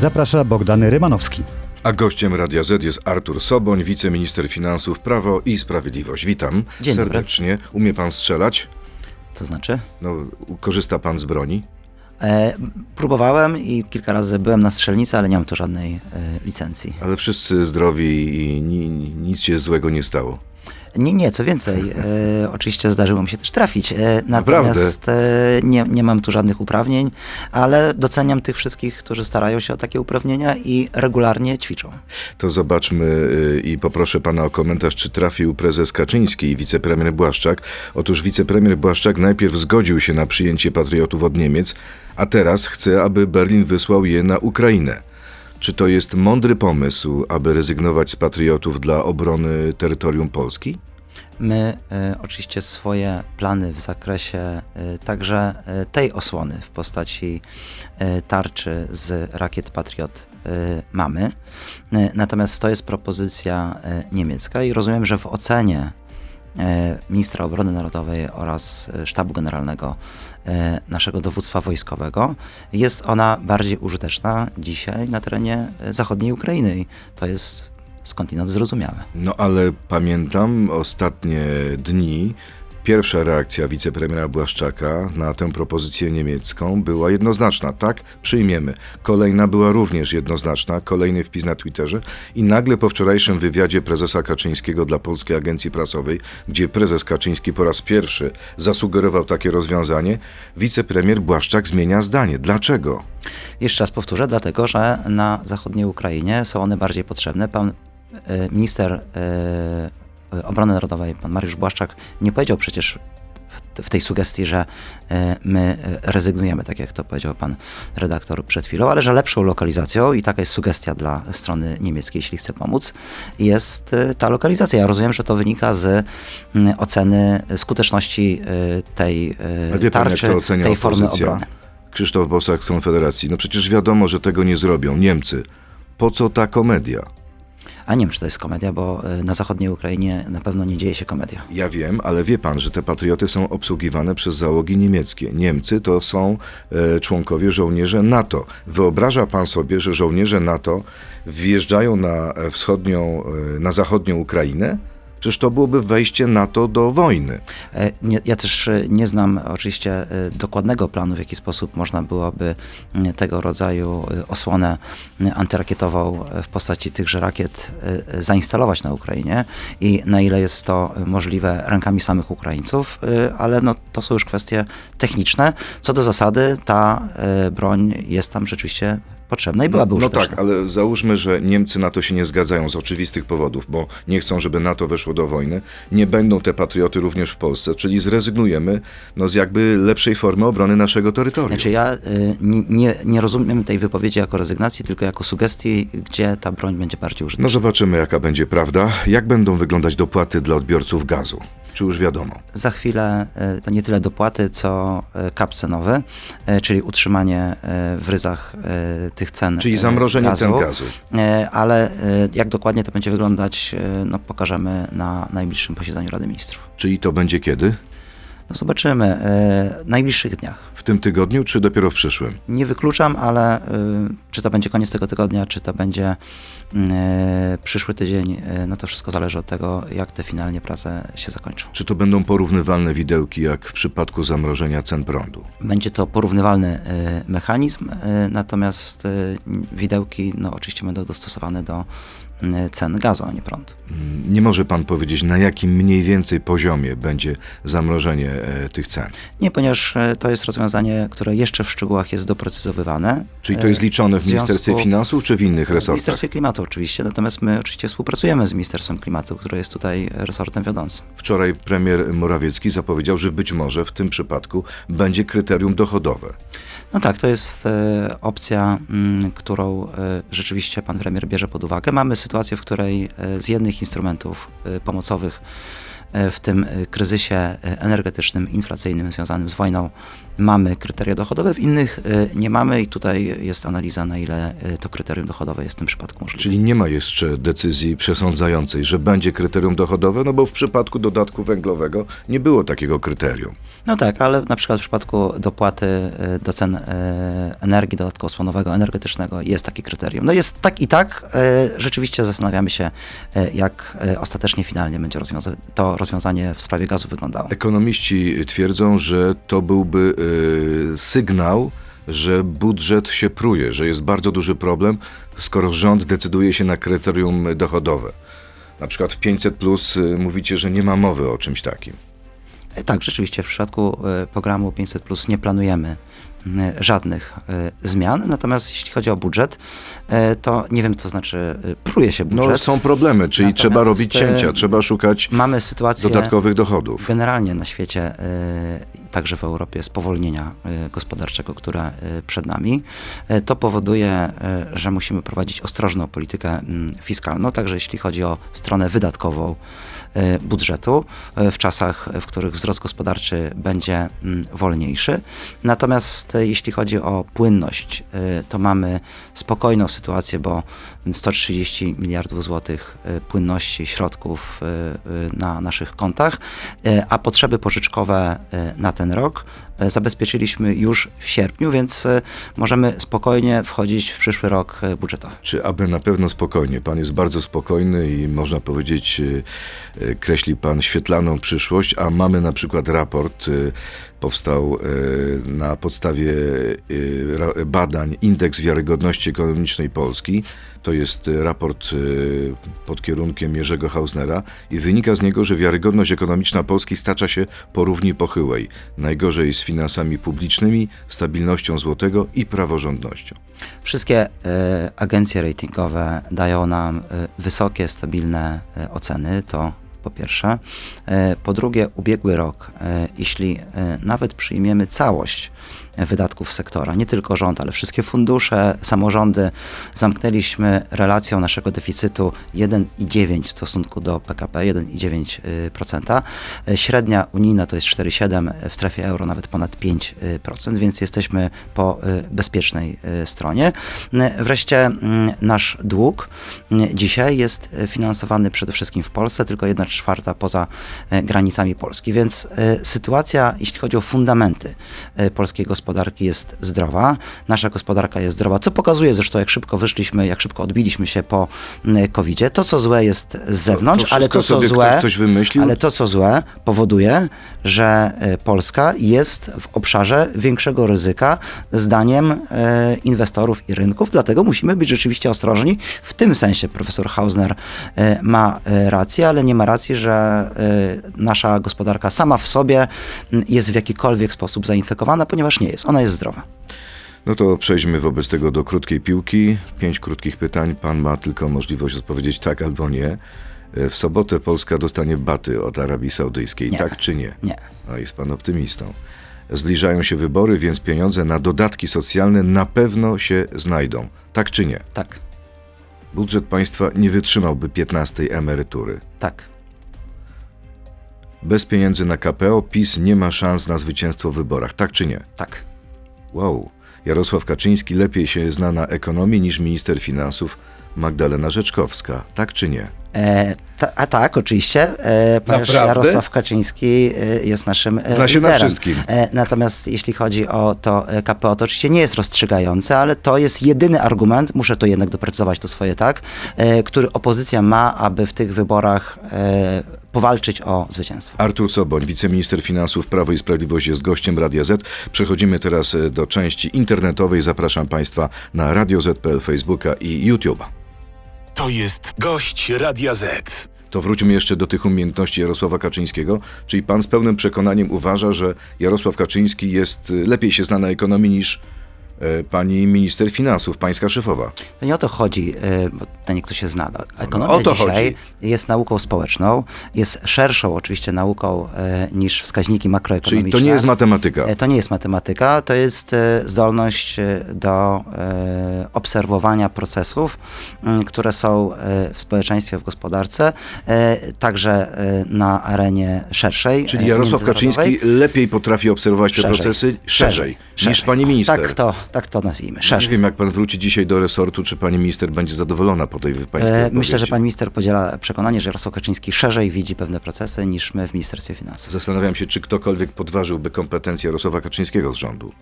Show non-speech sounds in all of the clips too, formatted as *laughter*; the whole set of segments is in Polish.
Zaprasza Bogdan Rymanowski. A gościem Radia Z jest Artur Soboń, wiceminister finansów, Prawo i Sprawiedliwość. Witam Dzień dobry. serdecznie. Umie pan strzelać? To znaczy? No, korzysta pan z broni? E, próbowałem i kilka razy byłem na strzelnicy, ale nie mam tu żadnej e, licencji. Ale wszyscy zdrowi i ni, nic się złego nie stało. Nie, nie, co więcej, e, oczywiście zdarzyło mi się też trafić, e, natomiast e, nie, nie mam tu żadnych uprawnień, ale doceniam tych wszystkich, którzy starają się o takie uprawnienia i regularnie ćwiczą. To zobaczmy y, i poproszę pana o komentarz, czy trafił prezes Kaczyński i wicepremier Błaszczak. Otóż wicepremier Błaszczak najpierw zgodził się na przyjęcie patriotów od Niemiec, a teraz chce, aby Berlin wysłał je na Ukrainę. Czy to jest mądry pomysł, aby rezygnować z patriotów dla obrony terytorium Polski? My e, oczywiście swoje plany w zakresie e, także e, tej osłony w postaci tarczy z rakiet Patriot mamy. Natomiast to jest propozycja niemiecka i rozumiem, że w ocenie ministra obrony narodowej oraz sztabu generalnego naszego dowództwa wojskowego jest ona bardziej użyteczna dzisiaj na terenie zachodniej Ukrainy to jest skądinąd zrozumiałe. No ale pamiętam ostatnie dni. Pierwsza reakcja wicepremiera Błaszczaka na tę propozycję niemiecką była jednoznaczna. Tak, przyjmiemy. Kolejna była również jednoznaczna. Kolejny wpis na Twitterze. I nagle po wczorajszym wywiadzie prezesa Kaczyńskiego dla Polskiej Agencji Prasowej, gdzie prezes Kaczyński po raz pierwszy zasugerował takie rozwiązanie, wicepremier Błaszczak zmienia zdanie. Dlaczego? Jeszcze raz powtórzę, dlatego że na zachodniej Ukrainie są one bardziej potrzebne. Pan minister e, obrony narodowej, pan Mariusz Błaszczak, nie powiedział przecież w, tej sugestii, że e, my e, rezygnujemy, tak jak to powiedział pan redaktor przed chwilą, ale że lepszą lokalizacją, i taka jest sugestia dla strony niemieckiej, jeśli chce pomóc, jest e, ta lokalizacja. Ja rozumiem, że to wynika z oceny skuteczności e, tej e, A wie pan, jak tarczy, to ocenia tej formy opozycja? obrony. Krzysztof Bosak z Konfederacji. No przecież wiadomo, że tego nie zrobią. Niemcy. Po co ta komedia? A nie wiem, czy to jest komedia, bo y, na zachodniej Ukrainie na pewno nie dzieje się komedia. Ja wiem, ale wie pan, że te patrioty są obsługiwane przez załogi niemieckie. Niemcy to są e, członkowie żołnierze NATO. Wyobraża pan sobie, że żołnierze NATO wjeżdżają na e, wschodnią, e, na zachodnią Ukrainę? Przecież to byłoby wejście NATO do wojny. E, ja też e, nie znam oczywiście e, dokładnego planu, w jaki sposób można byłoby tego rodzaju osłonę antyrakietową w postaci tychże rakiet zainstalować na Ukrainie i na ile jest to możliwe rękami samych Ukraińców, ale no, to są już kwestie techniczne. Co do zasady, ta broń jest tam rzeczywiście potrzebna i byłaby No użyteczna. tak, ale załóżmy, że Niemcy na to się nie zgadzają z oczywistych powodów, bo nie chcą, żeby NATO weszło do wojny. Nie będą te patrioty również w Polsce, czyli zrezygnujemy no, z jakby lepszej formy obrony naszego terytorium. Znaczy ja y, nie- nie, rozumiem tej wypowiedzi jako rezygnacji, tylko jako sugestii, gdzie ta broń będzie bardziej użyteczna. No zobaczymy, jaka będzie prawda. Jak będą wyglądać dopłaty dla odbiorców gazu? Czy już wiadomo? Za chwilę y, to nie tyle dopłaty, co y, kap cenowy, y, czyli utrzymanie w ryzach tych cen Czyli y, zamrożenie cen gazu. Y, Ale y, jak dokładnie to będzie wyglądać, no pokażemy na najbliższym posiedzeniu Rady Ministrów. Czyli to będzie kiedy? No zobaczymy. y, W najbliższych dniach. W tym tygodniu, czy dopiero w przyszłym? Nie wykluczam, ale y, czy to będzie koniec tego tygodnia, czy to będzie y, przyszły tydzień, no to wszystko zależy od tego, jak te finalnie prace się zakończą. Czy to będą porównywalne widełki jak w przypadku zamrożenia cen prądu? Będzie to porównywalny mechanizm, natomiast widełki no, oczywiście będą dostosowane do cen gazu, a nie prądu. Mm, Nie może pan powiedzieć, na jakim mniej więcej poziomie będzie zamrożenie e, tych cen. Nie, ponieważ y, to jest rozwiązanie, które jeszcze w szczegółach jest doprecyzowywane. Czyli to jest liczone w związku- Ministerstwie Finansów, czy w innych W resortach? Ministerstwie Klimatu oczywiście, natomiast my oczywiście współpracujemy z Ministerstwem Klimatu, które jest tutaj resortem wiodącym. Wczoraj premier Morawiecki zapowiedział, że być może w tym przypadku będzie kryterium dochodowe. No tak, to jest e, opcja, mm, którą e, rzeczywiście pan premier bierze pod uwagę. Mamy sytuację, w której e, z jednych instrumentów pomocowych w tym e, kryzysie e, energetycznym, inflacyjnym związanym z wojną mamy kryteria dochodowe, w innych nie mamy i tutaj jest analiza, na ile to kryterium dochodowe jest w tym przypadku możliwe. Czyli nie ma jeszcze decyzji przesądzającej, że będzie kryterium dochodowe, no bo w przypadku dodatku węglowego nie było takiego kryterium. No tak, ale na przykład w przypadku dopłaty do cen energii, dodatku osłonowego, energetycznego jest takie kryterium. No jest tak i tak, rzeczywiście zastanawiamy się, jak ostatecznie finalnie będzie rozwiąza to rozwiązanie w sprawie gazu wyglądało. Ekonomiści twierdzą, że to byłby y, sygnał, że budżet się pruje, że jest bardzo duży problem, skoro rząd decyduje się na kryterium dochodowe. Na przykład w 500 plus y, mówicie, że nie ma mowy o czymś takim. E, tak, rzeczywiście w przypadku y, programu 500 plus nie planujemy żadnych zmian. Natomiast jeśli chodzi o budżet, to nie wiem, co znaczy pruje się budżet. No są problemy, czyli Natomiast trzeba robić cięcia, trzeba szukać mamy sytuację dodatkowych dochodów. Generalnie na świecie, także w Europie, spowolnienia gospodarczego, które przed nami. To powoduje, że musimy prowadzić ostrożną politykę fiskalną, także jeśli chodzi o stronę wydatkową, E, budżetu e, w czasach, w których wzrost gospodarczy będzie mm, wolniejszy. Natomiast e, jeśli chodzi o płynność, to mamy spokojną sytuację, bo 130 miliardów złotych płynności środków na naszych kontach, a potrzeby pożyczkowe na ten rok zabezpieczyliśmy już w sierpniu, więc możemy spokojnie wchodzić w przyszły rok budżetowy. Czy aby na pewno spokojnie? Pan jest bardzo spokojny i można powiedzieć kreśli pan świetlaną przyszłość, a mamy na przykład raport, powstał y, na podstawie y, badań Indeks Wiarygodności Ekonomicznej Polski. To jest raport pod kierunkiem Jerzego Hausnera i wynika z niego, że wiarygodność ekonomiczna Polski stacza się po równi pochyłej. Najgorzej z finansami publicznymi, stabilnością złotego i praworządnością. Wszystkie agencje ratingowe dają nam wysokie, stabilne oceny. To po pierwsze. E, po drugie, ubiegły rok, e, jeśli e, nawet przyjmiemy całość wydatków sektora. Nie tylko rząd, ale wszystkie fundusze, samorządy. Zamknęliśmy relacją naszego deficytu 1,9 w stosunku do PKP, 1,9%. Średnia unijna to jest 4,7, w strefie euro nawet ponad 5%, więc jesteśmy po bezpiecznej stronie. Wreszcie mm, nasz dług mm, dzisiaj jest finansowany przede wszystkim w Polsce, tylko 1 czwarta poza granicami Polski, więc sytuacja, jeśli chodzi o fundamenty polskiej gospodarki, gospodarki jest zdrowa, nasza gospodarka jest zdrowa, co pokazuje zresztą, jak szybko wyszliśmy, jak szybko odbiliśmy się po mm, COVID-zie. To, co złe jest z zewnątrz, to, to ale to, co złe, ale to, co złe, powoduje, że e, Polska jest w obszarze większego ryzyka, zdaniem e, inwestorów i rynków, dlatego musimy być rzeczywiście ostrożni. W tym sensie profesor Hausner e, ma rację, ale nie ma racji, że nasza gospodarka sama w sobie jest w jakikolwiek sposób zainfekowana, ponieważ nie jest jest, ona jest zdrowa. No to przejdźmy wobec tego do krótkiej piłki. Pięć krótkich pytań. Pan ma tylko możliwość odpowiedzieć tak albo nie. W sobotę Polska dostanie baty od Arabii Saudyjskiej, nie. tak czy nie? Nie. No jest pan optymistą. Zbliżają się wybory, więc pieniądze na dodatki socjalne na pewno się znajdą. Tak czy nie? Tak. Budżet państwa nie wytrzymałby 15 emerytury. Tak. Bez pieniędzy na KPO PiS nie ma szans na zwycięstwo w wyborach, tak czy nie? Tak. Wow. Jarosław Kaczyński lepiej się zna na ekonomii niż minister finansów Magdalena Rzeczkowska, tak czy nie? E, ta, a tak, oczywiście, e, ponieważ Naprawdę? Jarosław Kaczyński e, jest naszym e, Zna się liderem. na wszystkim. E, natomiast jeśli chodzi o to KPO, to oczywiście nie jest rozstrzygające, ale to jest jedyny argument, muszę to jednak doprecyzować to swoje tak, który opozycja ma, aby w tych wyborach powalczyć o zwycięstwo. Artur Soboń, wiceminister finansów Prawo i Sprawiedliwość jest gościem Radia Z. Przechodzimy teraz do części internetowej. Zapraszam Państwa na Radio Z.pl, Facebooka i YouTube'a. To jest gość Radia Z. To wróćmy jeszcze do tych umiejętności Jarosława Kaczyńskiego. Czyli pan z pełnym przekonaniem uważa, że Jarosław Kaczyński jest lepiej się zna na ekonomii niż pani minister finansów, pańska szefowa. To nie o to chodzi. E, pytanie, kto się zna. No, ekonomia o to dzisiaj chodzi. jest nauką społeczną, jest szerszą oczywiście nauką e, niż wskaźniki makroekonomiczne. Czyli to nie jest matematyka. E, To nie jest matematyka, to jest e, zdolność e, do e, obserwowania procesów, które są e, w społeczeństwie, w gospodarce, e, także e, na arenie szerszej. Czyli e, Jarosław. Kaczyński lepiej potrafi obserwować te Szerzej. procesy szerzej, niż pani minister. Tak to, tak to nazwijmy, Nie szerzej. wiem, jak pan wróci dzisiaj do resortu, czy pani minister będzie zadowolona po tej pańskiej E. Myślę, że pan minister podziela przekonanie, że Jarosław Kaczyński szerzej widzi pewne procesy niż my w Ministerstwie Finansów. Zastanawiam się, czy ktokolwiek podważyłby kompetencje Jarosława Kaczyńskiego z rządu.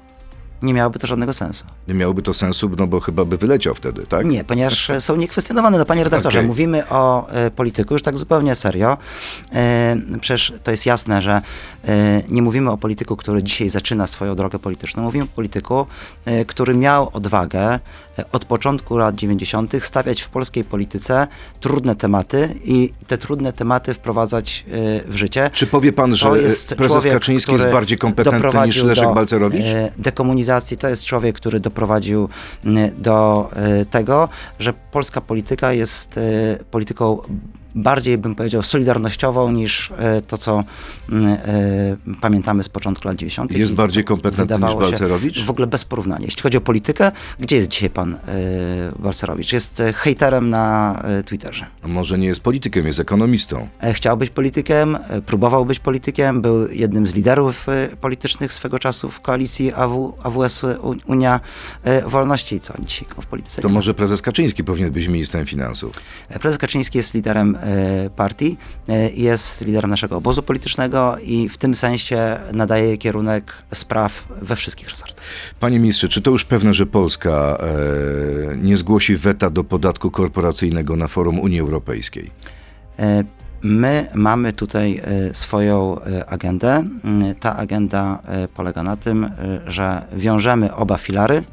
Nie miałoby to żadnego sensu. Nie miałoby to sensu, no bo chyba by wyleciał wtedy, tak? Nie, ponieważ są niekwestionowane. No panie redaktorze, Okej. mówimy o e, polityku już tak zupełnie serio. E, przecież to jest jasne, że e, nie mówimy o polityku, który dzisiaj zaczyna swoją drogę polityczną. Mówimy o polityku, który miał odwagę od początku lat 90. stawiać w polskiej polityce trudne tematy i te trudne tematy wprowadzać w życie. Czy powie pan, że To jest prezes człowiek, Kaczyński jest bardziej kompetentny niż Leszek do, Balcerowicz? To jest człowiek, który doprowadził m, do e, tego, że polska polityka jest e, polityką bardziej, bym powiedział, solidarnościową niż e, to, co m, e, pamiętamy z początku lat 90. Jest bardziej kompetentny niż Balcerowicz? W ogóle bez porównania. Jeśli chodzi o politykę, gdzie jest dzisiaj pan e, Balcerowicz? Jest hejterem na Twitterze. A może nie jest politykiem, jest ekonomistą. Chciał być politykiem, próbował być politykiem, był jednym z liderów politycznych swego czasu w koalicji AW, AWS Unia Wolności. I co oni dzisiaj w polityce? To może prezes Kaczyński powinien być ministrem finansów. Prezes Kaczyński jest liderem partii, e, jest liderem naszego obozu politycznego i w tym sensie nadaje kierunek spraw we wszystkich resortach. Panie ministrze, czy to już pewne, że Polska e, nie zgłosi weta do podatku korporacyjnego na forum Unii Europejskiej? My mamy tutaj e, swoją e, agendę. Mm, Ta agenda e, polega na tym, że wiążemy oba filary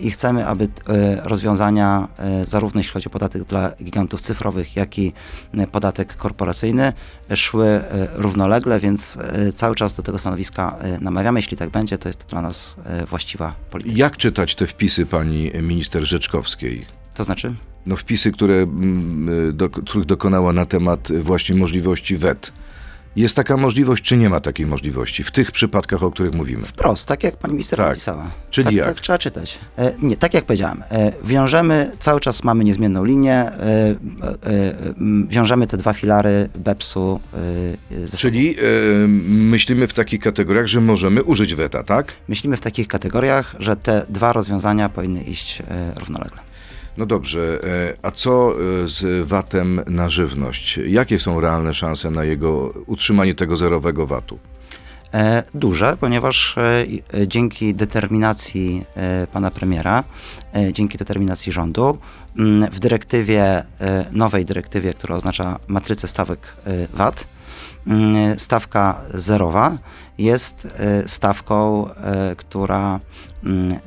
i chcemy, aby rozwiązania, zarówno jeśli chodzi o podatek dla gigantów cyfrowych, jak i podatek korporacyjny, szły równolegle, więc cały czas do tego stanowiska namawiamy. Jeśli tak będzie, to jest to dla nas właściwa polityka. Jak czytać te wpisy pani minister Rzeczkowskiej? To znaczy? No wpisy, które, mm, do, których dokonała na temat właśnie możliwości wet. Jest taka możliwość, czy nie ma takiej możliwości w tych przypadkach, o których mówimy? Wprost, tak jak pani minister Tak. napisała. Czyli tak, jak? Tak trzeba czytać. E, nie, tak jak powiedziałem, e, wiążemy, cały czas mamy niezmienną linię, e, e, e, wiążemy te dwa filary BEPS-u e. Czyli myślimy w takich kategoriach, że możemy użyć weta, tak? Myślimy w takich kategoriach, że te dwa rozwiązania powinny iść równolegle. No dobrze, e, a co e, z VAT-em na żywność? Jakie są realne szanse na jego utrzymanie tego zerowego VAT-u? E, duże, ponieważ dzięki determinacji pana premiera, dzięki determinacji rządu, mm, w dyrektywie, nowej dyrektywie, która oznacza matrycę stawek VAT, mm, stawka zerowa jest stawką, która mm,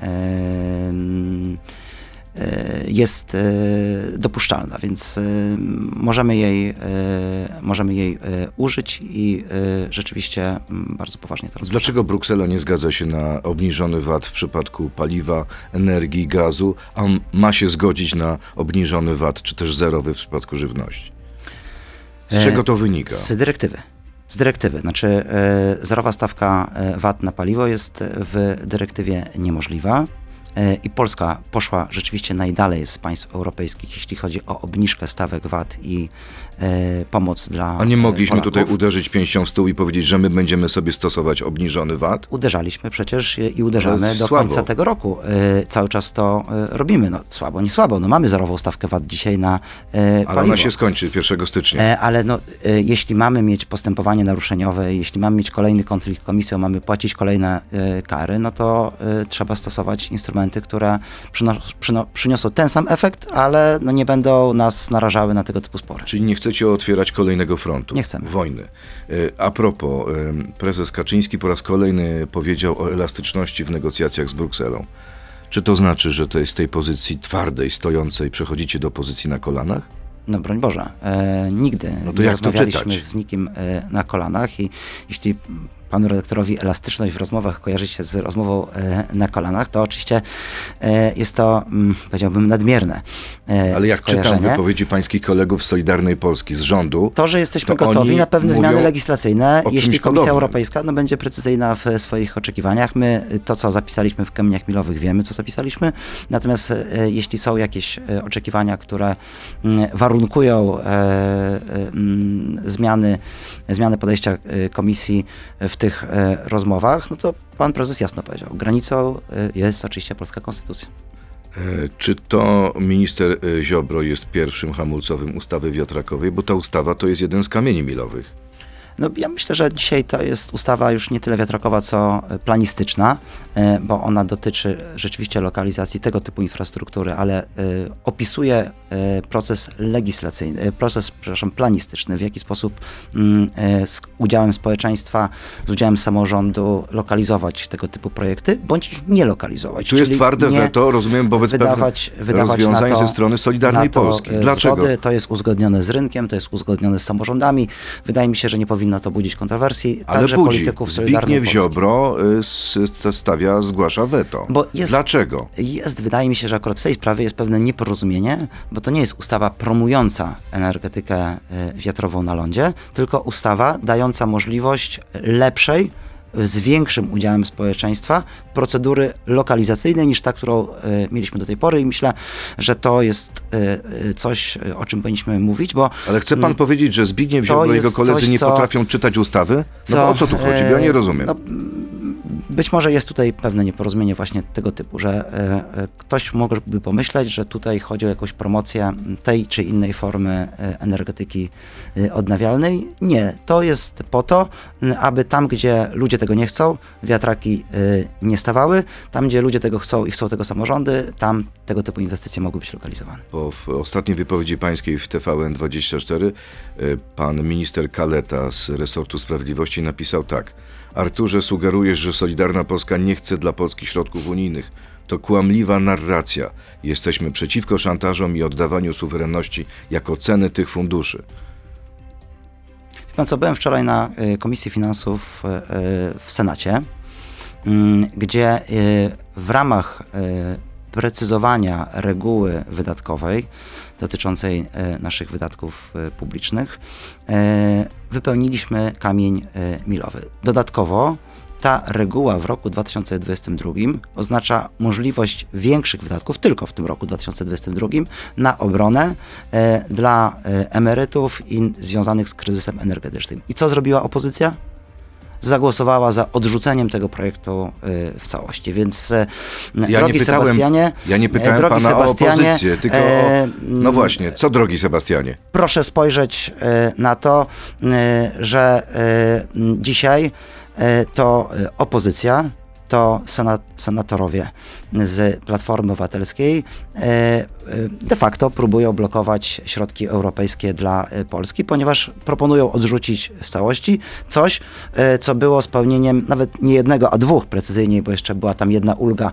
jest e, dopuszczalna, więc e, możemy jej, e, możemy jej e, użyć i e, rzeczywiście mm, bardzo poważnie to rozważamy. Dlaczego Bruksela nie zgadza się na obniżony VAT w przypadku paliwa, energii, gazu, a ma się zgodzić na obniżony VAT, czy też zerowy w przypadku żywności? Z E, czego to wynika? Z dyrektywy. Z dyrektywy. Znaczy, e, zerowa stawka e, VAT na paliwo jest w dyrektywie niemożliwa. E, I Polska poszła rzeczywiście najdalej z państw europejskich, jeśli chodzi o obniżkę stawek VAT i e, pomoc dla. A nie mogliśmy Polaków. tutaj uderzyć pięścią w stół i powiedzieć, że my będziemy sobie stosować obniżony VAT? Uderzaliśmy przecież i- uderzamy do słabo. końca tego roku. E, cały czas to e, robimy. No, słabo, nie słabo. No, mamy zerową stawkę VAT dzisiaj na e, Ale paliwo. ona się skończy 1 stycznia. E, Ale no, e, jeśli mamy mieć postępowanie naruszeniowe, jeśli mamy mieć kolejny konflikt z komisją, mamy płacić kolejne e, kary, no to e, trzeba stosować instrumenty, które przyno, przyno, przyniosą ten sam efekt, ale no, nie będą nas narażały na tego typu spory. Czyli nie chcecie otwierać kolejnego frontu? Nie chcemy. Wojny. E, A propos, prezes Kaczyński po raz kolejny powiedział o elastyczności w negocjacjach z Brukselą. Czy to znaczy, że to jest z tej pozycji twardej, stojącej przechodzicie do pozycji na kolanach? No broń Boże, e, nigdy No to nie jak to rozmawialiśmy czytać? z nikim e, na kolanach i jeśli panu redaktorowi elastyczność w rozmowach kojarzy się z rozmową e, na kolanach, to oczywiście e, jest to, mm, powiedziałbym, nadmierne e, Ale jak czytam wypowiedzi pańskich kolegów z Solidarnej Polski, z rządu, To, że jesteśmy to gotowi na pewne zmiany legislacyjne, jeśli Komisja podobnym. Europejska no, będzie precyzyjna w swoich oczekiwaniach. My to, co zapisaliśmy w kamieniach milowych, wiemy, co zapisaliśmy. Natomiast jeśli są jakieś oczekiwania, które mm, warunkują mm, zmiany, zmiany podejścia Komisji w tych e, rozmowach, no to pan prezes jasno powiedział. Granicą e, jest oczywiście polska konstytucja. e, czy to minister Ziobro jest pierwszym hamulcowym ustawy wiatrakowej, bo ta ustawa to jest jeden z kamieni milowych. No, ja myślę, że dzisiaj to jest ustawa już nie tyle wiatrakowa, co e, planistyczna, e, bo ona dotyczy rzeczywiście lokalizacji tego typu infrastruktury, ale e, opisuje proces legislacyjny, proces, przepraszam, planistyczny, w jaki sposób mm, z udziałem społeczeństwa, z udziałem samorządu lokalizować tego typu projekty, bądź ich nie lokalizować. Tu jest twarde weto, rozumiem, wobec wydawać, wydawać rozwiązań to, ze strony Solidarnej Polski. Dlaczego? Zgody, to jest uzgodnione z rynkiem, to jest uzgodnione z samorządami. Wydaje mi się, że nie powinno to budzić kontrowersji. Ale także budzi. polityków Solidarnej Zbigniew Polski. Ziobro y, stawia, zgłasza weto. Bo jest- Dlaczego? Jest, wydaje mi się, że akurat w tej sprawie jest pewne nieporozumienie, bo to nie jest ustawa promująca energetykę y, wiatrową na lądzie, tylko ustawa dająca możliwość lepszej, z większym udziałem społeczeństwa procedury lokalizacyjnej niż ta, którą y, mieliśmy do tej pory i myślę, że to jest y, y, coś, o czym powinniśmy mówić, bo Ale chce pan powiedzieć, że Zbigniew Ziobro i jego koledzy coś, nie co- potrafią czytać ustawy? No co, bo o co tu chodzi? Ja nie e, rozumiem. No, być może jest tutaj pewne nieporozumienie właśnie tego typu, że e, e, ktoś mógłby pomyśleć, że tutaj chodzi o jakąś promocję tej czy innej formy e, energetyki odnawialnej. Nie, to jest po to, aby tam, gdzie ludzie tego nie chcą, wiatraki nie stawały, tam, gdzie ludzie tego chcą i chcą tego samorządy, tam tego typu inwestycje mogły być lokalizowane. W ostatniej wypowiedzi pańskiej w TVN24 y, pan minister Kaleta z resortu sprawiedliwości napisał tak. Arturze, sugerujesz, że Solidarna Polska nie chce dla Polski środków unijnych. To kłamliwa narracja. Jesteśmy przeciwko szantażom i oddawaniu suwerenności jako ceny tych funduszy. Pan co, byłem wczoraj na y, Komisji Finansów y, y, w Senacie, mm, gdzie w ramach precyzowania reguły wydatkowej dotyczącej y, naszych wydatków y, publicznych y, wypełniliśmy kamień milowy. Dodatkowo ta reguła w roku 2022 oznacza możliwość większych wydatków tylko w tym roku 2022 na obronę e, dla e, emerytów i związanych z kryzysem energetycznym. I co zrobiła opozycja? Zagłosowała za odrzuceniem tego projektu e, w całości. Więc e, Ja nie drogi pytałem, Sebastianie, ja nie e, pytałem drogi pana o Sebastianie, opozycję, tylko o... No właśnie, co drogi Sebastianie? proszę spojrzeć na to, że dzisiaj to opozycja, to sena- senatorowie z Platformy Obywatelskiej e, e, de facto próbują blokować środki europejskie dla e, Polski, ponieważ proponują odrzucić w całości coś, co było spełnieniem nawet nie jednego, a dwóch precyzyjniej, bo jeszcze była tam jedna ulga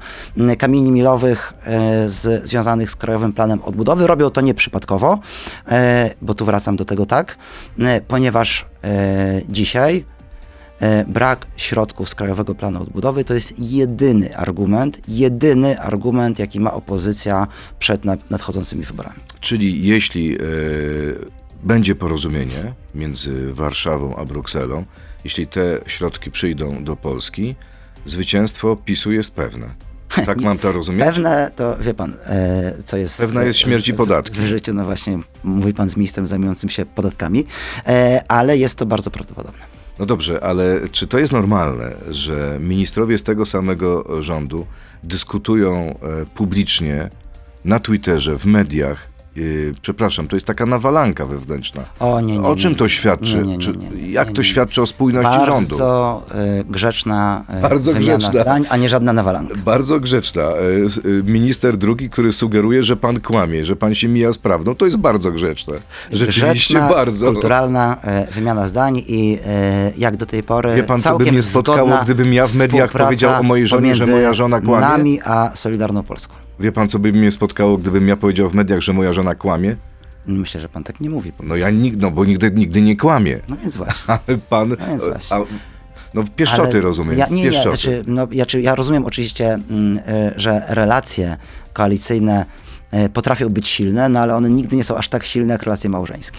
kamieni milowych z, związanych z Krajowym Planem Odbudowy. Robią to nieprzypadkowo, bo tu wracam do tego tak, ponieważ dzisiaj brak środków z Krajowego Planu Odbudowy to jest jedyny argument, jedyny argument, jaki ma opozycja przed na- nadchodzącymi wyborami. Czyli jeśli e, będzie porozumienie między Warszawą a Brukselą, jeśli te środki przyjdą do Polski, zwycięstwo PiSu jest pewne. *laughs* Tak mam to rozumieć? Pewne to, wie pan, e, co jest... Pewna jest śmierć i podatki. W, w życiu, no właśnie, mówi pan z ministrem zajmującym się podatkami, e, ale jest to bardzo prawdopodobne. No dobrze, ale czy to jest normalne, że ministrowie z tego samego rządu dyskutują e, publicznie na Twitterze, w mediach? E, Przepraszam, to jest taka nawalanka wewnętrzna. O nie, nie, O czym to świadczy? Czy, jak to świadczy o spójności Bardzo rządu? grzeczna e, Bardzo wymiana grzeczna. zdań, a nie żadna nawalanka. Bardzo grzeczna. E, Minister drugi, który sugeruje, że pan kłamie, że pan się mija z prawdą, to jest bardzo grzeczne. Rzeczywiście Grzeczna, bardzo. kulturalna wymiana zdań i jak do tej pory Wie pan, co by mnie spotkało, gdybym ja w mediach powiedział o mojej żonie, że moja żona kłamie? nami a Solidarną Polską. Wie pan, co by mnie spotkało, gdybym ja powiedział w mediach, że moja żona kłamie? Myślę, że pan tak nie mówi. No ja nigdy, no bo nigdy, nigdy nie kłamię. No więc właśnie. *laughs* Ale pan... No więc właśnie. a, No Pieszczoty Ale rozumiem, Ja, nie, Pieszczoty. znaczy, no, ja, czy, ja rozumiem oczywiście, y, że relacje koalicyjne y, potrafią być silne, no ale one nigdy nie są aż tak silne jak relacje małżeńskie.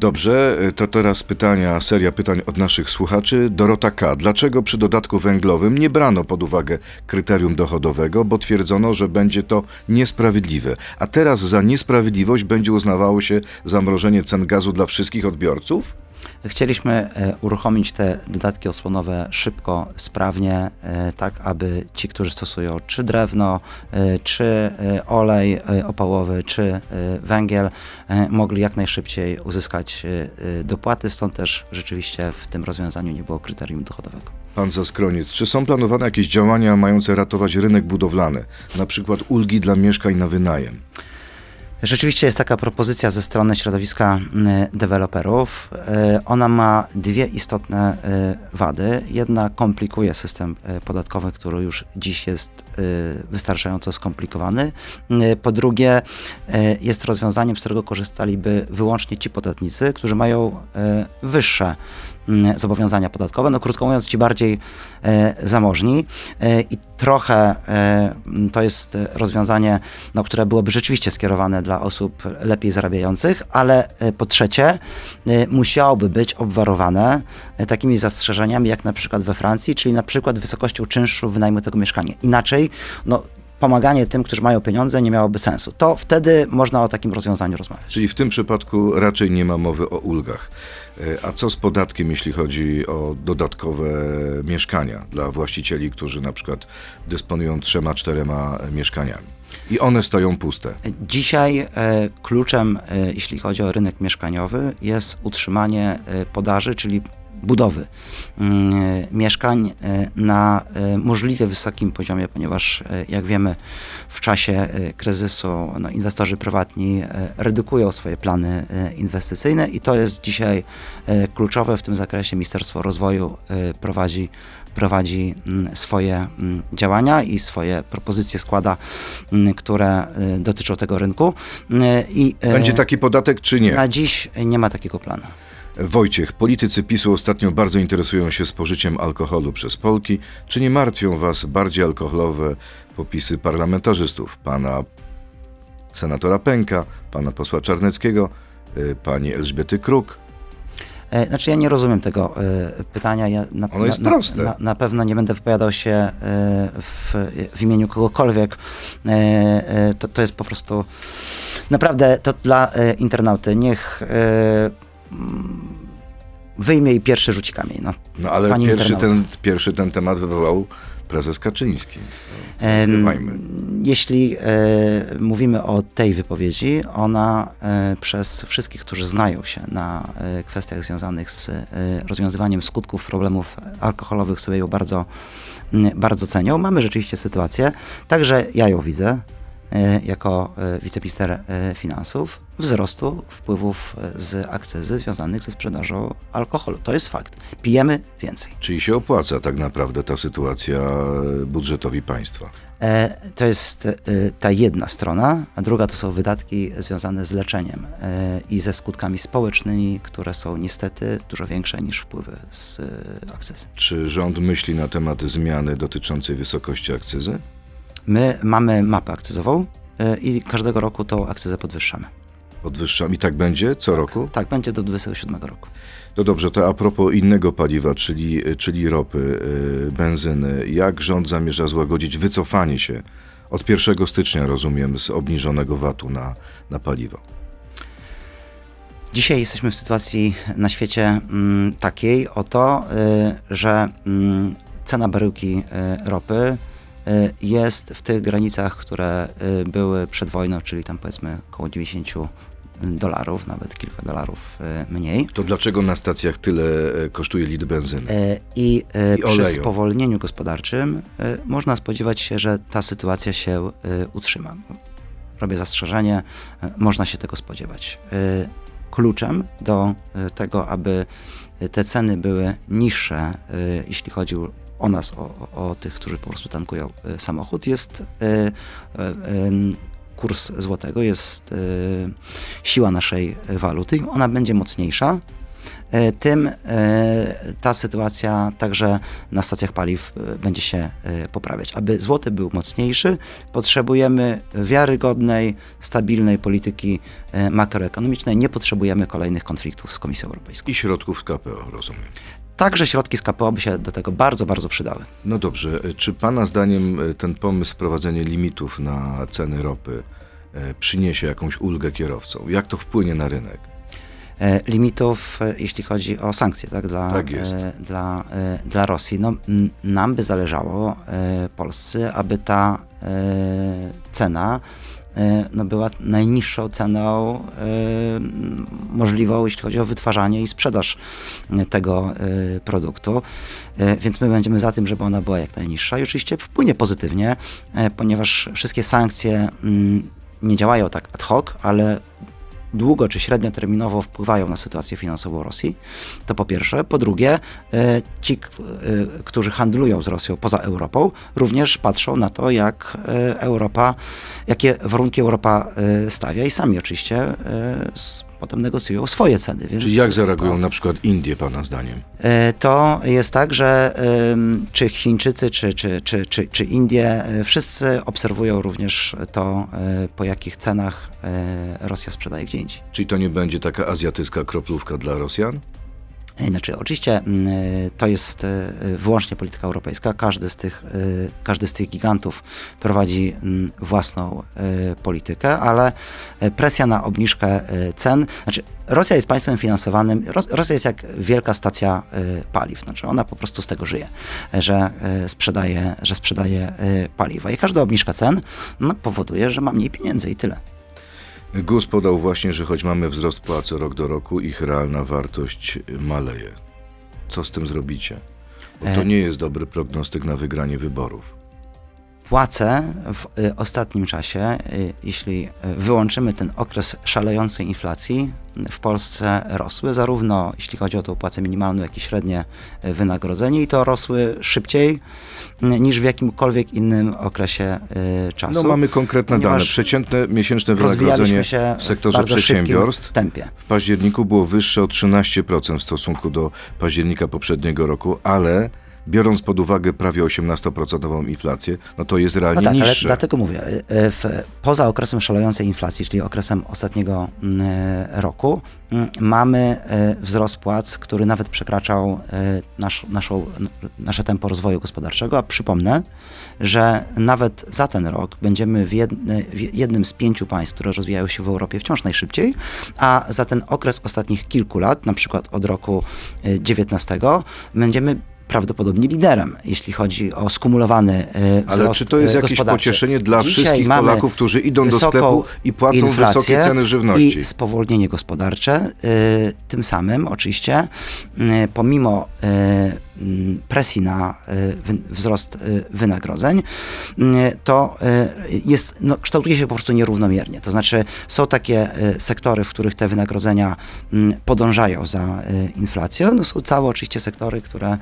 Dobrze, to teraz pytania, seria pytań od naszych słuchaczy. Dorota K. Dlaczego przy dodatku węglowym nie brano pod uwagę kryterium dochodowego, bo twierdzono, że będzie to niesprawiedliwe, a teraz za niesprawiedliwość będzie uznawało się zamrożenie cen gazu dla wszystkich odbiorców? Chcieliśmy e, uruchomić te dodatki osłonowe szybko, sprawnie, e, tak aby ci, którzy stosują czy drewno, e, czy olej opałowy, czy węgiel, mogli jak najszybciej uzyskać dopłaty. Stąd też rzeczywiście w tym rozwiązaniu nie było kryterium dochodowego. Pan Zaskroniec, czy są planowane jakieś działania mające ratować rynek budowlany, na przykład ulgi dla mieszkań na wynajem? Rzeczywiście jest taka propozycja ze strony środowiska y, deweloperów. Y, Ona ma dwie istotne y, wady. Jedna komplikuje system y, podatkowy, który już dziś jest wystarczająco skomplikowany. Po drugie, jest rozwiązaniem, z którego korzystaliby wyłącznie ci podatnicy, którzy mają wyższe mm, zobowiązania podatkowe, no krótko mówiąc, ci bardziej e, zamożni e, i trochę e, to jest rozwiązanie, no, które byłoby rzeczywiście skierowane dla osób lepiej zarabiających, ale po trzecie musiałoby być obwarowane takimi zastrzeżeniami jak na przykład we Francji, czyli na przykład wysokością czynszu wynajmu tego mieszkania. Inaczej, no pomaganie tym, którzy mają pieniądze nie miałoby sensu. To wtedy można o takim rozwiązaniu rozmawiać. Czyli w tym przypadku raczej nie ma mowy o ulgach. E, A co z podatkiem, jeśli chodzi o dodatkowe mieszkania dla właścicieli, którzy na przykład dysponują trzema, czterema mieszkaniami? I one stoją puste. Dzisiaj e, kluczem, e, jeśli chodzi o rynek mieszkaniowy, jest utrzymanie podaży, czyli budowy mm, mieszkań e, na e, możliwie wysokim poziomie, ponieważ e, jak wiemy w czasie kryzysu no, inwestorzy prywatni redukują swoje plany inwestycyjne i to jest dzisiaj kluczowe w tym zakresie. Ministerstwo Rozwoju prowadzi prowadzi mm, swoje mm, działania i swoje propozycje składa, które dotyczą tego rynku. I Będzie taki podatek czy nie? na dziś nie ma takiego planu. Wojciech, politycy PiSu ostatnio bardzo interesują się spożyciem alkoholu przez Polki. Czy nie martwią was bardziej alkoholowe popisy parlamentarzystów? Pana senatora Pęka, pana posła Czarneckiego, y, pani Elżbiety Kruk. E, Znaczy ja nie rozumiem tego e, pytania. Ja na, Ono jest na, proste. Na, na pewno nie będę wypowiadał się e, w, w imieniu kogokolwiek. E, To, to jest po prostu naprawdę to dla internauty. Niech wyjmie i pierwszy rzuci kamień. No. No ale Pani pierwszy ten, pierwszy ten temat wywołał prezes Kaczyński. No. Jeśli e, mówimy o tej wypowiedzi, ona e, przez wszystkich, którzy znają się na e, kwestiach związanych z e, rozwiązywaniem skutków problemów alkoholowych, sobie ją bardzo, bardzo cenią. Mamy rzeczywiście sytuację, także ja ją widzę jako e, wiceminister e, finansów, wzrostu wpływów e, z akcyzy związanych ze sprzedażą alkoholu. To jest fakt. Pijemy więcej. Czyli się opłaca tak naprawdę ta sytuacja budżetowi państwa? E, To jest e, ta jedna strona, a druga to są wydatki związane z leczeniem e, i ze skutkami społecznymi, które są niestety dużo większe niż wpływy z e, akcyzy. Czy rząd myśli na temat zmiany dotyczącej wysokości akcyzy? My mamy mapę akcyzową e, i każdego roku tą akcyzę podwyższamy. Podwyższam i tak będzie co roku? Tak, będzie do 2027 roku. No dobrze, to a propos innego paliwa, czyli, czyli ropy, yy, benzyny. Jak rząd zamierza złagodzić wycofanie się od 1 stycznia, rozumiem, z obniżonego VAT-u na, na paliwo? Dzisiaj jesteśmy w sytuacji na świecie mm, takiej oto, y, że mm, cena baryłki y, ropy jest w tych granicach, które y, były przed wojną, czyli tam powiedzmy około 90 dolarów, nawet kilka dolarów y, mniej. To dlaczego na stacjach tyle kosztuje litr benzyny? Y, I, y, I przy oleju. spowolnieniu gospodarczym y, można spodziewać się, że ta sytuacja się y, utrzyma. Robię zastrzeżenie, y, można się tego spodziewać. Y, Kluczem do y, tego, aby te ceny były niższe, y, jeśli chodzi o nas, o, o tych, którzy po prostu tankują y, samochód, jest y, ym, kurs złotego, jest siła naszej waluty. Ona będzie mocniejsza e, tym e, ta sytuacja także na stacjach paliw e, będzie się e, poprawiać. Aby złoty był mocniejszy, potrzebujemy wiarygodnej, stabilnej polityki e, makroekonomicznej. Nie potrzebujemy kolejnych konfliktów z Komisją Europejską. I środków z KPO, rozumiem. Także środki z KPO by się do tego bardzo, bardzo przydały. No dobrze, e, czy Pana zdaniem e, ten pomysł wprowadzenia limitów na ceny ropy e, przyniesie jakąś ulgę kierowcom? Jak to wpłynie na rynek? limitów, jeśli chodzi o sankcje tak, dla, Tak dla, dla Rosji. No, nam by zależało, Polsce, aby ta cena no, była najniższą ceną e, możliwą, jeśli chodzi o wytwarzanie i sprzedaż e, tego e, produktu. E, Więc my będziemy za tym, żeby ona była jak najniższa i oczywiście wpłynie pozytywnie, e, ponieważ wszystkie sankcje mm, nie działają tak ad hoc, ale długo czy średnioterminowo wpływają na sytuację finansową Rosji. To po pierwsze. Po drugie, e, ci, e, którzy handlują z Rosją poza Europą, również patrzą na to, jak e, Europa, jakie warunki Europa stawia i sami oczywiście potem negocjują swoje ceny. Więc Czyli jak zareagują to, na przykład Indie, Pana zdaniem? E, To jest tak, że czy Chińczycy, czy, czy, czy, czy, czy Indie, e, wszyscy obserwują również to, e, po jakich cenach Rosja sprzedaje gdzie indziej. Czyli to nie będzie taka azjatycka kroplówka dla Rosjan? E, Znaczy, oczywiście mm, e, to jest e, wyłącznie polityka europejska. Każdy z tych, każdy z tych gigantów prowadzi mm, własną politykę, ale presja na obniżkę cen, znaczy Rosja jest państwem finansowanym, Ros- Rosja jest jak wielka stacja paliw, znaczy ona po prostu z tego żyje, że sprzedaje, że sprzedaje paliwa i każda obniżka cen no, powoduje, że ma mniej pieniędzy i tyle. GUS podał właśnie, że choć mamy wzrost płac rok do roku, ich realna wartość maleje. Co z tym zrobicie? Bo to E. nie jest dobry prognostyk na wygranie wyborów. Płace w y, ostatnim czasie, y, jeśli y, wyłączymy ten okres szalejącej inflacji, w Polsce rosły, zarówno jeśli chodzi o tą płacę minimalną, jak i średnie wynagrodzenie, i to rosły szybciej niż w jakimkolwiek innym okresie czasu. No mamy konkretne dane. Przeciętne miesięczne wynagrodzenie w sektorze szybkim przedsiębiorstw tempie. w październiku było wyższe o 13% w stosunku do października poprzedniego roku, ale biorąc pod uwagę prawie 18% inflację, no to jest No realnie tak, ale niższe. dlatego mówię, y, w, poza okresem szalejącej inflacji, czyli okresem ostatniego mm, y, roku, mm, mamy y, wzrost płac, który nawet przekraczał nasz, naszą, nasze tempo rozwoju gospodarczego, a przypomnę, że nawet za ten rok będziemy w, jedny, w jednym z pięciu państw, które rozwijają się w Europie wciąż najszybciej, a za ten okres ostatnich kilku lat, na przykład od roku y, 19, będziemy prawdopodobnie liderem, jeśli chodzi o skumulowany Ale wzrost czy to jest y, jakieś pocieszenie dla Dzisiaj wszystkich Polaków, którzy idą do sklepu i płacą wysokie ceny żywności? I spowolnienie gospodarcze. Y, Tym samym oczywiście, pomimo presji na wy- wzrost y, wynagrodzeń, y, to y, jest, no, kształtuje się po prostu nierównomiernie. To znaczy są takie sektory, w których te wynagrodzenia mm, podążają za inflacją. No, są całe oczywiście sektory, które,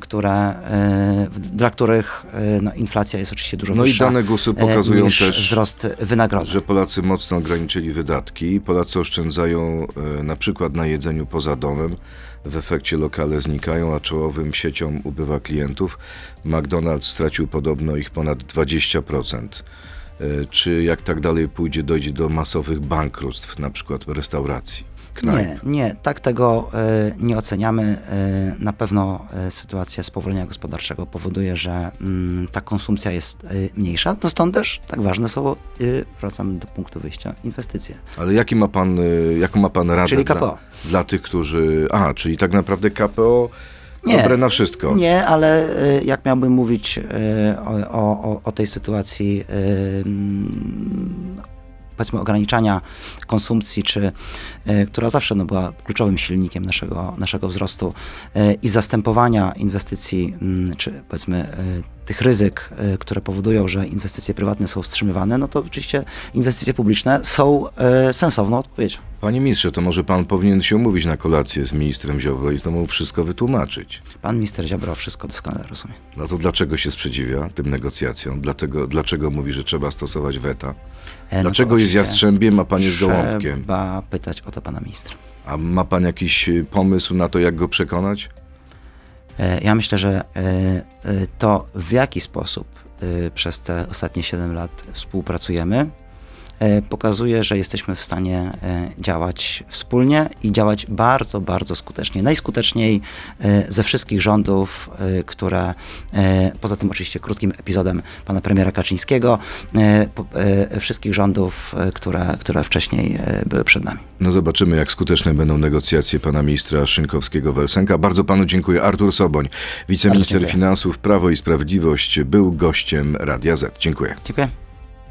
które, dla których no, inflacja jest oczywiście dużo No i wyższa dane GUS-u y, pokazują niż też, wzrost wynagrodzeń. że Polacy mocno ograniczyli wydatki. Polacy oszczędzają e, na przykład na jedzeniu poza domem. W efekcie lokale znikają, a czołowym sieciom ubywa klientów. McDonald's stracił podobno ich ponad 20%. E, Czy jak tak dalej pójdzie, dojdzie do masowych bankructw, na przykład restauracji, knajp? Nie, nie, tak tego e, nie oceniamy. E, na pewno e, sytuacja spowolnienia gospodarczego powoduje, że mm, ta konsumpcja jest mniejsza. No stąd też tak ważne są, wracamy do punktu wyjścia, inwestycje. Ale jaki ma pan, y, jaką ma pan radę Czyli dla, KPO. dla tych, którzy... A, czyli tak naprawdę KPO Nie, dobre na wszystko. Nie, ale e, jak miałbym mówić e, o, o, o tej sytuacji e, mm, powiedzmy ograniczania konsumpcji, czy, która zawsze no, była kluczowym silnikiem naszego, naszego wzrostu i zastępowania inwestycji, mm, czy powiedzmy tych ryzyk, które powodują, że inwestycje prywatne są wstrzymywane, no to oczywiście inwestycje publiczne są sensowną odpowiedzią. Panie ministrze, to może pan powinien się umówić na kolację z ministrem Ziobro i to mu wszystko wytłumaczyć. Pan minister Ziobro wszystko doskonale rozumie. No to dlaczego się sprzeciwia tym negocjacjom? Dlatego, dlaczego mówi, że trzeba stosować weta? E, no Dlaczego jest oczywiście jastrzębiem, a pan jest gołąbkiem? Trzeba pytać o to pana ministra. A ma pan jakiś y, pomysł na to, jak go przekonać? E, Ja myślę, że e, to w jaki sposób e, przez te ostatnie 7 lat współpracujemy, pokazuje, że jesteśmy w stanie e, działać wspólnie i działać bardzo, bardzo skutecznie. Najskuteczniej e, ze wszystkich rządów, e, które e, poza tym oczywiście krótkim epizodem pana premiera Kaczyńskiego, e, e, wszystkich rządów, e, które, które wcześniej e, były przed nami. No zobaczymy, jak skuteczne będą negocjacje pana ministra Szynkowskiego-Welsenka. Bardzo panu dziękuję. Artur Soboń, wiceminister finansów Prawo i Sprawiedliwość, był gościem Radia Z. Dziękuję. Dziękuję.